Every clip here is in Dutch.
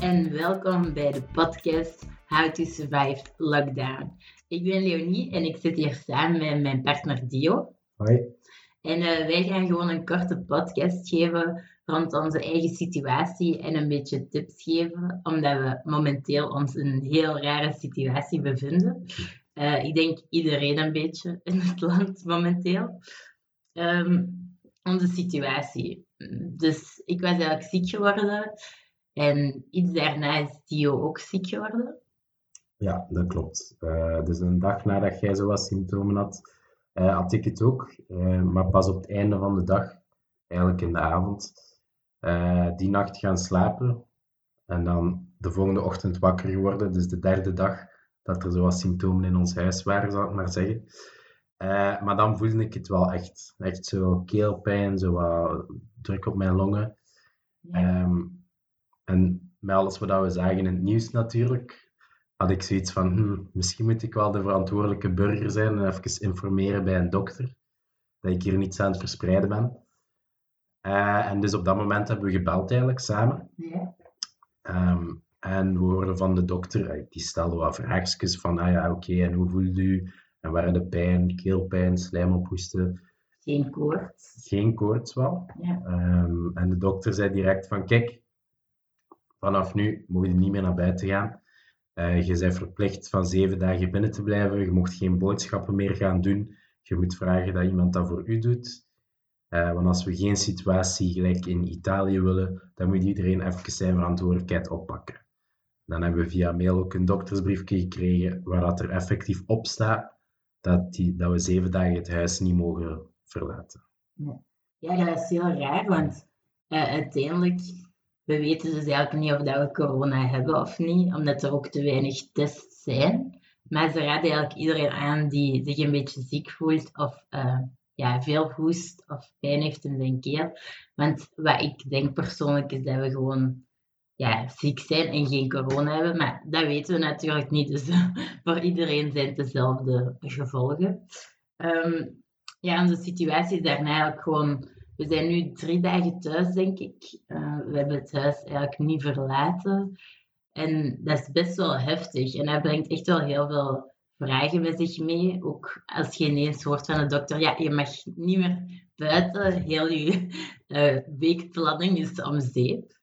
En welkom bij de podcast How to Survive Lockdown. Ik ben Leonie en ik zit hier samen met mijn partner Dio. Hoi. En eh, wij gaan gewoon een korte podcast geven rond onze eigen situatie en een beetje tips geven, omdat we momenteel ons in een heel rare situatie bevinden. Eh, ik denk iedereen een beetje in het land momenteel. Ehm, onze situatie. Dus ik was eigenlijk ziek geworden en iets daarna is Dio ook ziek geworden. Ja, dat klopt. Eh, dus een dag nadat jij zo wat symptomen had, eh, had ik het ook. Eh, maar pas op het einde van de dag, eigenlijk in de avond, die nacht gaan slapen. En dan de volgende ochtend wakker geworden, dus de derde dag dat er zo wat symptomen in ons huis waren, zal ik maar zeggen. maar dan voelde ik het wel echt. Echt zo keelpijn, zo wat druk op mijn longen. Ehm, en met alles wat we zagen in het nieuws natuurlijk, had ik zoiets van, hm, misschien moet ik wel de verantwoordelijke burger zijn en even informeren bij een dokter dat ik hier niets aan het verspreiden ben. Uh, en dus op dat moment hebben we gebeld eigenlijk samen. Ja. Um, en we hoorden van de dokter, eh, die stelde wat vraagjes van, ah ja, oké, en hoe voelt u? En waren de pijn, keelpijn, slijmophoesten? Geen koorts. Geen koorts wel. Ja. Um, en de dokter zei direct van, kijk, vanaf nu moet je niet meer naar buiten gaan. Uh, je bent verplicht van zeven dagen binnen te blijven. Je mocht geen boodschappen meer gaan doen. Je moet vragen dat iemand dat voor u doet. Uh, want als we geen situatie gelijk in Italië willen, dan moet iedereen even zijn verantwoordelijkheid oppakken. Dan hebben we via mail ook een doktersbriefje gekregen waar dat er effectief op staat dat, die, dat we zeven dagen het huis niet mogen verlaten. Ja, dat is heel raar, want uh, uiteindelijk we weten dus eigenlijk niet of dat we corona hebben of niet, omdat er ook te weinig tests zijn. Maar ze raden eigenlijk iedereen aan die zich een beetje ziek voelt of uh, ja, veel hoest of pijn heeft in zijn keel. Want wat ik denk persoonlijk is dat we gewoon ja, ziek zijn en geen corona hebben. Maar dat weten we natuurlijk niet. Dus voor iedereen zijn het dezelfde gevolgen. Um, ja, onze situatie is daarna eigenlijk gewoon we zijn nu drie dagen thuis, denk ik. Uh, we hebben het huis eigenlijk niet verlaten. En dat is best wel heftig. En dat brengt echt wel heel veel vragen met zich mee. Ook als je ineens hoort van de dokter, ja, je mag niet meer buiten. Heel je uh, weekplanning is om zeep.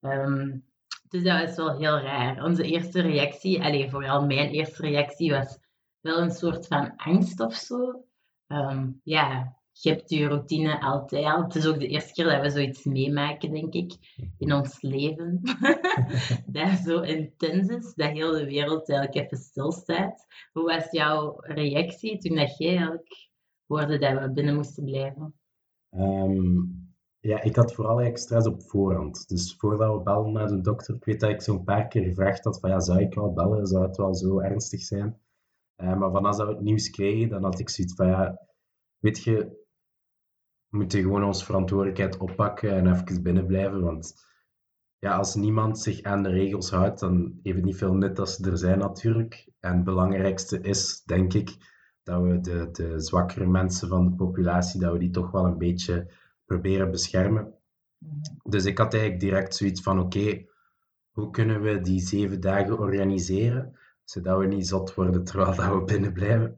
Um, dus dat is wel heel raar. Onze eerste reactie, allez, vooral mijn eerste reactie, was wel een soort van angst of zo. Um, ja, je hebt je routine altijd al. Het is ook de eerste keer dat we zoiets meemaken, denk ik, in ons leven. dat zo intens is, dat heel de wereld eigenlijk even stilstaat. Hoe was jouw reactie toen dat jij eigenlijk hoorde dat we binnen moesten blijven? Ehm, ja, ik had vooral eigenlijk stress op voorhand. Dus voordat we belden naar de dokter, ik weet dat ik zo'n paar keer gevraagd had van ja, zou ik wel bellen? Zou het wel zo ernstig zijn? Uh, maar vanaf dat we het nieuws kregen, dan had ik zoiets van ja, weet je, we moeten gewoon onze verantwoordelijkheid oppakken en even binnen blijven. Want ja, als niemand zich aan de regels houdt, dan heeft het niet veel nut dat ze er zijn natuurlijk. En het belangrijkste is, denk ik, dat we de, de zwakkere mensen van de populatie, dat we die toch wel een beetje proberen beschermen. Dus ik had eigenlijk direct zoiets van, oké, hoe kunnen we die zeven dagen organiseren, zodat we niet zot worden terwijl dat we binnen blijven?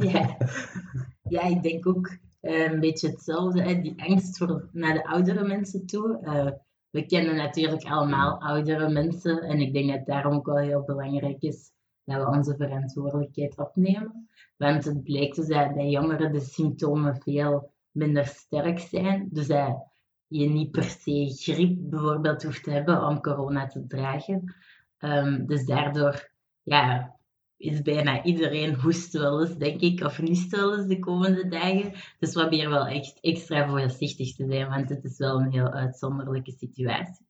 Ja, ja ik denk ook een beetje hetzelfde, hè? die angst voor naar de oudere mensen toe. Uh, we kennen natuurlijk allemaal oudere mensen en ik denk dat daarom ook wel heel belangrijk is dat we onze verantwoordelijkheid opnemen. Want het blijkt dus dat bij jongeren de symptomen veel minder sterk zijn. Dus dat je niet per se griep bijvoorbeeld hoeft te hebben om corona te dragen. Um, dus daardoor ja, is bijna iedereen hoest wel eens, denk ik, of niest wel eens de komende dagen. Dus we proberen wel echt extra voorzichtig te zijn, want het is wel een heel uitzonderlijke situatie.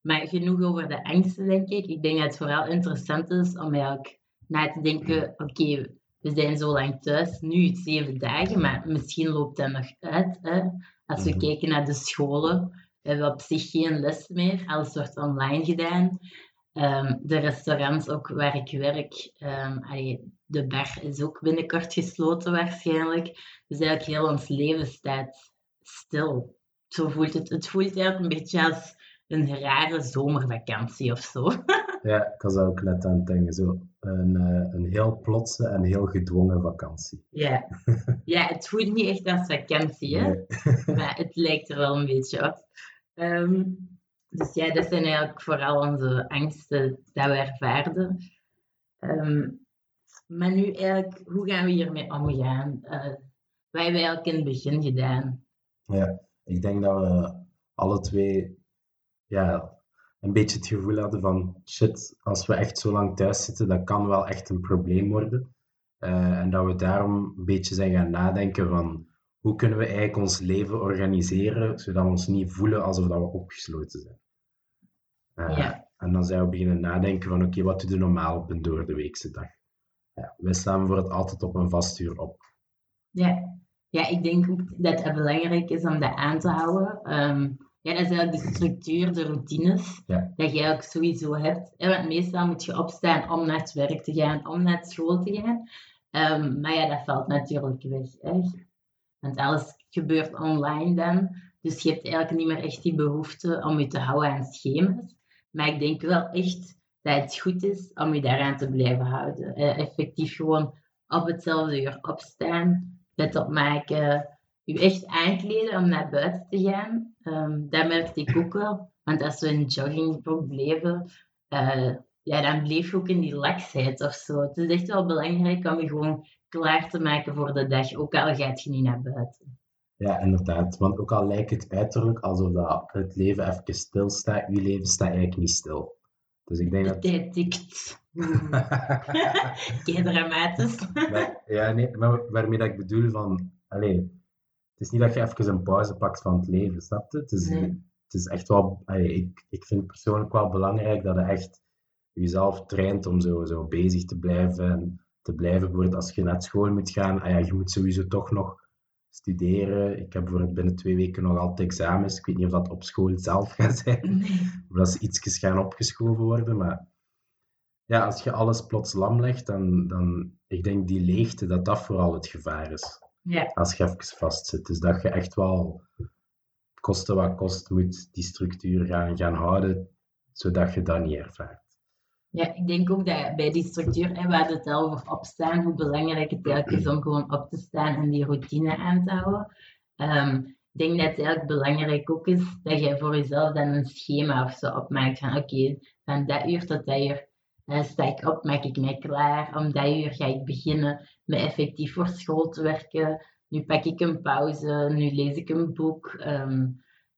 Maar genoeg over de angsten, denk ik. Ik denk dat het vooral interessant is om eigenlijk na te denken, oké, we zijn zo lang thuis, nu zeven dagen, maar misschien loopt dat nog uit. Hè? Als we mhm. kijken naar de scholen, we hebben op zich geen les meer, alles wordt online gedaan. Um, de restaurants ook waar ik werk, um, de bar is ook binnenkort gesloten waarschijnlijk. Dus eigenlijk heel ons leven staat stil. Zo voelt het. Het voelt eigenlijk een beetje als een rare zomervakantie of zo. Ja, ik was ook net aan het denken. Zo een, eh, een heel plotse en heel gedwongen vakantie. Ja. ja, het voelt niet echt als vakantie, hè? Nee. maar het lijkt er wel een beetje op. Ehm, dus ja, dat zijn eigenlijk vooral onze angsten dat we ervaarden. Ehm, maar nu eigenlijk, hoe gaan we hiermee omgaan? Uh, wat hebben eigenlijk in het begin gedaan? Ja, ik denk dat we alle twee ja, een beetje het gevoel hadden van shit, als we echt zo lang thuis zitten, dat kan wel echt een probleem worden. Uh, en dat we daarom een beetje zijn gaan nadenken van hoe kunnen we eigenlijk ons leven organiseren, zodat we ons niet voelen alsof dat we opgesloten zijn. Uh, Ja. En dan zijn we beginnen nadenken van oké, wat doen we normaal op een doordeweekse dag? Ja, wij staan voor het altijd op een vast uur op. Ja. ja, ik denk ook dat het belangrijk is om dat aan te houden. Ehm, ja, dat is eigenlijk de structuur, de routines, Ja. dat je eigenlijk sowieso hebt. En want meestal moet je opstaan om naar het werk te gaan, om naar school te gaan. Ehm, maar ja, dat valt natuurlijk weg. Want alles gebeurt online dan. Dus je hebt eigenlijk niet meer echt die behoefte om je te houden aan schema's. Maar ik denk wel echt dat het goed is om je daaraan te blijven houden. Eh, effectief gewoon op hetzelfde uur opstaan, bed opmaken, je echt aankleden om naar buiten te gaan. Ehm, dat merkte ik ook wel. Want als we in joggingbroek bleven, eh, ja, dan bleef je ook in die laksheid of zo. Het is echt wel belangrijk om je gewoon klaar te maken voor de dag, ook al gaat je niet naar buiten. Ja, inderdaad. Want ook al lijkt het uiterlijk alsof dat het leven even stilstaat, je leven staat eigenlijk niet stil. Dus ik denk De dat... tijd tikt. Kei dramatisch. Maar- ja, nee, maar waarmee dat ik bedoel van... Allee, het is niet dat je even een pauze pakt van het leven, snap je? Het is, Nee. het is echt wel... ik, ik vind het persoonlijk wel belangrijk dat je echt jezelf traint om zo, zo bezig te blijven en te blijven. Bijvoorbeeld als je naar school moet gaan, ah ja, je moet sowieso toch nog studeren. Ik heb bijvoorbeeld binnen twee weken nog altijd examens. Ik weet niet of dat op school zelf gaat zijn. Nee. Of dat ze ietsjes gaan opgeschoven worden. Maar ja, als je alles plots lam legt, dan, dan ik denk die leegte, dat dat vooral het gevaar is. Ja, Als je even vastzit. Dus dat je echt wel, koste wat kost, moet die structuur gaan, gaan houden, zodat je dat niet ervaart. Ja, ik denk ook dat bij die structuur, en we het al over opstaan, hoe belangrijk het eigenlijk is om gewoon op te staan en die routine aan te houden. Ehm, ik denk dat het eigenlijk belangrijk ook is dat je voor jezelf dan een schema of zo opmaakt van oké, van dat uur tot dat uur eh, sta ik op, maak ik mij klaar. Om dat uur ga ik beginnen met effectief voor school te werken. Nu pak ik een pauze, nu lees ik een boek. Ehm,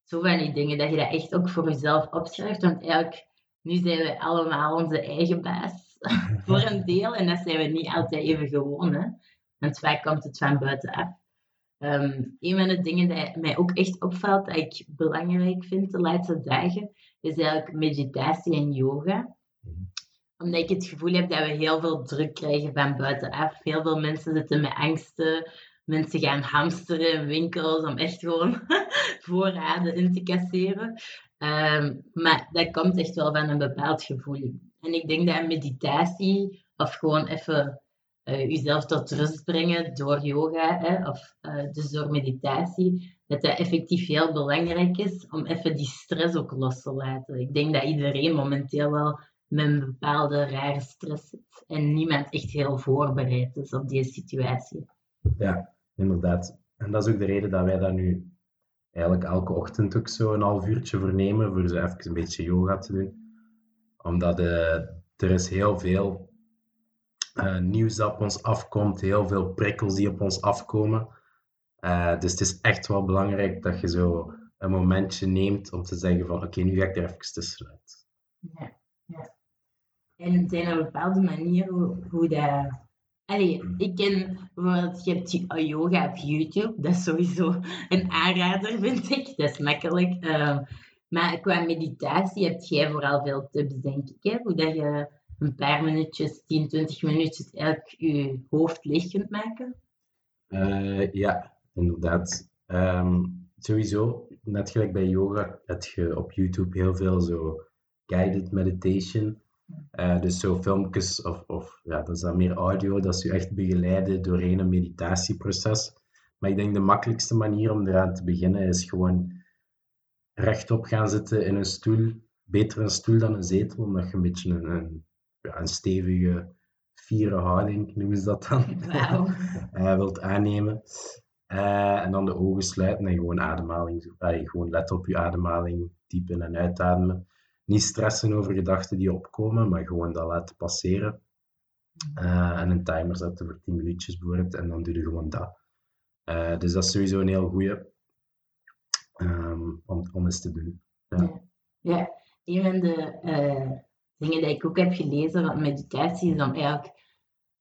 zo van die dingen, dat je dat echt ook voor jezelf opschrijft. Want eigenlijk nu zijn we allemaal onze eigen baas voor een deel en dat zijn we niet altijd even gewoon. Hè? Want vaak komt het van buitenaf. Ehm een van de dingen die mij ook echt opvalt, dat ik belangrijk vind de laatste dagen, is eigenlijk meditatie en yoga. Omdat ik het gevoel heb dat we heel veel druk krijgen van buitenaf. Heel veel mensen zitten met angsten. Mensen gaan hamsteren in winkels om echt gewoon voorraden in te casseren. Ehm, maar dat komt echt wel van een bepaald gevoel. En ik denk dat meditatie, of gewoon even eh, jezelf tot rust brengen door yoga, hè, of eh, dus door meditatie, dat dat effectief heel belangrijk is om even die stress ook los te laten. Ik denk dat iedereen momenteel wel met een bepaalde rare stress zit en niemand echt heel voorbereid is op die situatie. Ja, inderdaad. En dat is ook de reden dat wij dat nu eigenlijk elke ochtend ook zo een half uurtje voor nemen, voor zo even een beetje yoga te doen. Omdat eh, er is heel veel eh, nieuws dat op ons afkomt, heel veel prikkels die op ons afkomen. Eh, dus het is echt wel belangrijk dat je zo een momentje neemt om te zeggen van oké, nu ga ik er even tussenuit. Ja, ja. En zijn er bepaalde manieren hoe, hoe dat... Allee, ik ken bijvoorbeeld, je hebt yoga op YouTube, dat is sowieso een aanrader, vind ik. Dat is makkelijk. Ehm, maar qua meditatie heb jij vooral veel tips, denk ik. Hè? Hoe dat je een paar minuutjes, 10, 20 minuutjes, eigenlijk je hoofd leeg kunt maken. Eh, ja, inderdaad. Ehm, sowieso, net gelijk bij yoga, heb je op YouTube heel veel zo guided meditation. Eh, dus zo filmpjes, of, of ja, dat is dan meer audio, dat ze je echt begeleiden doorheen een meditatieproces. Maar ik denk de makkelijkste manier om eraan te beginnen is gewoon rechtop gaan zitten in een stoel. Beter een stoel dan een zetel, omdat je een beetje een, een, ja, een stevige, vieren houding, noemen ze dat dan, eh, wilt aannemen. Eh, en dan de ogen sluiten en gewoon ademhaling. allee, gewoon letten op je ademhaling, diep in- en uitademen. Niet stressen over gedachten die opkomen, maar gewoon dat laten passeren. Eh, en een timer zetten voor 10 minuutjes bijvoorbeeld, en dan doe je gewoon dat. Eh, dus dat is sowieso een heel goede om, om eens te doen. Ja, een van de eh, dingen die ik ook heb gelezen van meditatie is om eigenlijk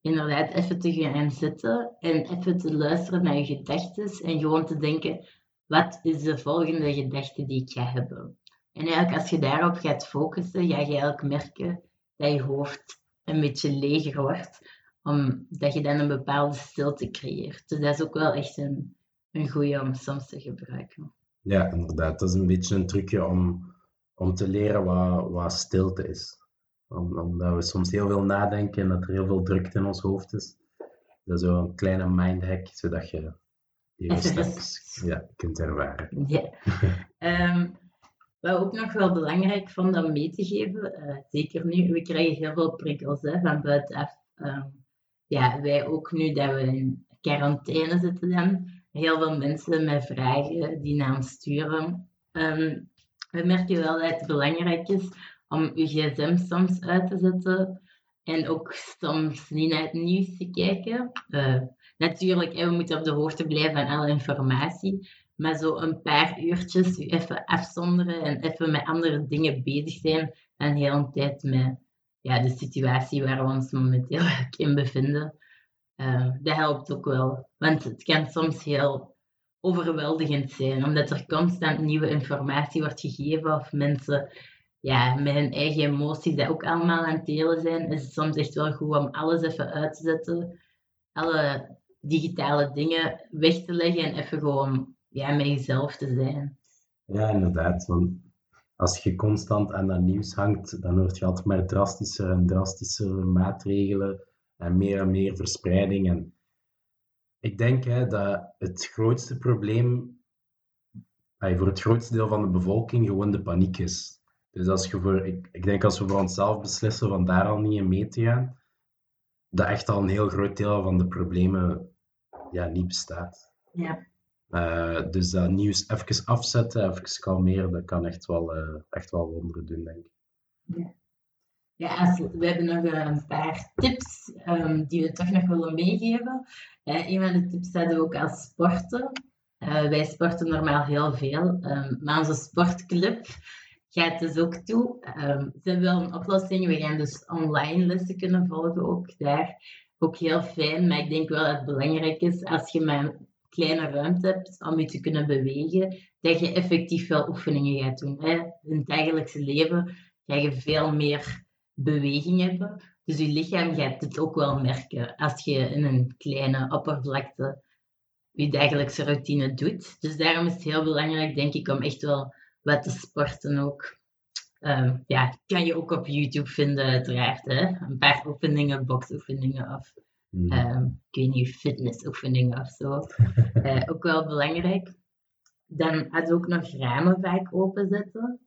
inderdaad even te gaan zitten en even te luisteren naar je gedachten en gewoon te denken, wat is de volgende gedachte die ik ga hebben? En eigenlijk als je daarop gaat focussen, ga je eigenlijk merken dat je hoofd een beetje leger wordt, omdat je dan een bepaalde stilte creëert. Dus dat is ook wel echt een, een goede om soms te gebruiken. Ja, inderdaad. Dat is een beetje een trucje om, om te leren wat, wat stilte is. Om, omdat we soms heel veel nadenken en dat er heel veel drukte in ons hoofd is. Dat is zo een kleine mindhack, zodat je die steps ja, kunt ervaren. Ja. Ehm, wat ook nog wel belangrijk vond om mee te geven, eh, zeker nu, we krijgen heel veel prikkels hè, van buitenaf. Ehm, ja, wij ook nu dat we in quarantaine zitten dan, heel veel mensen met vragen die naar ons sturen. Ehm, we merken wel dat het belangrijk is om je gsm soms uit te zetten en ook soms niet naar het nieuws te kijken. Eh, natuurlijk, we moeten op de hoogte blijven van alle informatie, maar zo een paar uurtjes je even afzonderen en even met andere dingen bezig zijn en heel een tijd met ja, de situatie waar we ons momenteel in bevinden. Uh, dat helpt ook wel, want het kan soms heel overweldigend zijn, omdat er constant nieuwe informatie wordt gegeven of mensen ja, met hun eigen emoties dat ook allemaal aan het delen zijn, is het soms echt wel goed om alles even uit te zetten, alle digitale dingen weg te leggen en even gewoon ja, met jezelf te zijn. Ja, inderdaad. Want als je constant aan dat nieuws hangt, dan hoort je altijd maar drastischer en drastischer maatregelen en meer en meer verspreiding. En ik denk hè, dat het grootste probleem voor het grootste deel van de bevolking gewoon de paniek is. Dus als je voor, ik, ik denk als we voor onszelf beslissen van daar al niet in mee te gaan, dat echt al een heel groot deel van de problemen ja, niet bestaat. Ja. Uh, dus dat nieuws even afzetten, even kalmeren, dat kan echt wel, uh, echt wel wonderen doen, denk ik. Ja, ja we hebben nog een paar tips um, die we toch nog willen meegeven. Een van de tips hadden we ook als sporten. wij sporten normaal heel veel, um, maar onze sportclub gaat dus ook toe. Um, ze hebben wel een oplossing. We gaan dus online lessen kunnen volgen ook daar. Ook heel fijn, maar ik denk wel dat het belangrijk is als je een kleine ruimte hebt om je te kunnen bewegen, dat je effectief wel oefeningen gaat doen. Hè. In het dagelijkse leven ga je veel meer beweging hebben. Dus je lichaam gaat het ook wel merken als je in een kleine oppervlakte je dagelijkse routine doet. Dus daarom is het heel belangrijk, denk ik, om echt wel wat te sporten ook. Um, ja, kan je ook op YouTube vinden, uiteraard. Een paar oefeningen, boxoefeningen of Mm. um, ik weet niet, fitnessoefeningen of zo. uh, ook wel belangrijk. Dan had ook nog ramen vaak openzetten.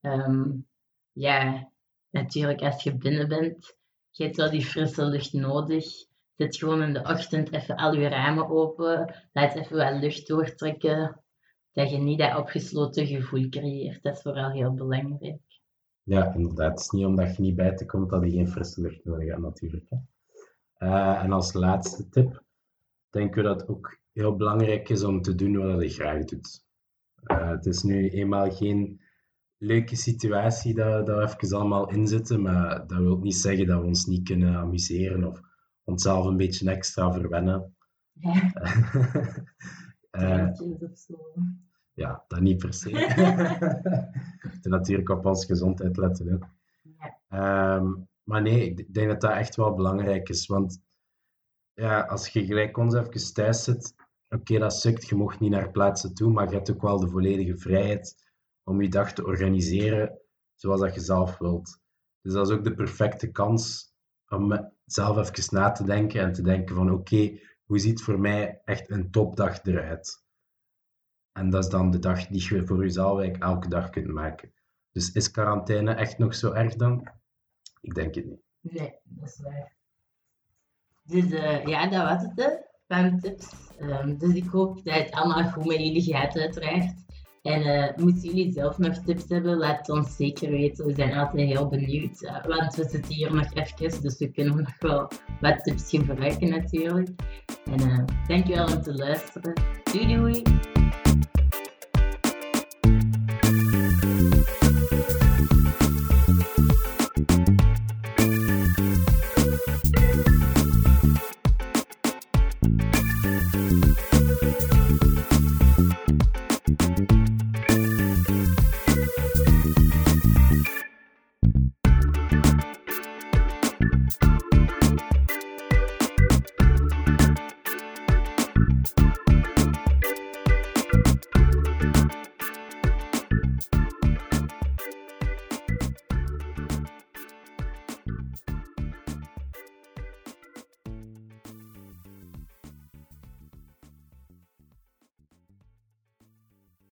Um, ja, natuurlijk als je binnen bent, je hebt wel die frisse lucht nodig. Zet gewoon in de ochtend even al je ramen open. Laat even wat lucht doortrekken. Dat je niet dat opgesloten gevoel creëert. Dat is vooral heel belangrijk. Ja, inderdaad. Het is niet omdat je niet buiten komt dat je geen frisse lucht nodig hebt, natuurlijk. Hè. Uh, en als laatste tip, denken we dat het ook heel belangrijk is om te doen wat je graag doet. Uh, het is nu eenmaal geen leuke situatie dat, dat we even allemaal inzitten, maar dat wil niet zeggen dat we ons niet kunnen amuseren of onszelf een beetje extra verwennen. Ja. uh, ja, dat niet per se. en natuurlijk op onze gezondheid letten ook. Ja. Um, maar nee, ik denk dat dat echt wel belangrijk is. Want ja, als je gelijk ons even thuis zit, oké, dat sukt, je mocht niet naar plaatsen toe, maar je hebt ook wel de volledige vrijheid om je dag te organiseren zoals dat je zelf wilt. Dus dat is ook de perfecte kans om zelf even na te denken en te denken van oké, hoe ziet voor mij echt een topdag eruit? En dat is dan de dag die je voor jezelf elke dag kunt maken. Dus is quarantaine echt nog zo erg dan? Ik denk het niet. Nee, dat is waar. Dus eh, ja, dat was het van tips. Ehm, dus ik hoop dat het allemaal goed met jullie gaat uiteraard. En uh, moesten jullie zelf nog tips hebben, laat ons zeker weten. We zijn altijd heel benieuwd. Uh, want we zitten hier nog even, dus we kunnen nog wel wat tips gebruiken natuurlijk. En dankjewel om te luisteren. Doei doei!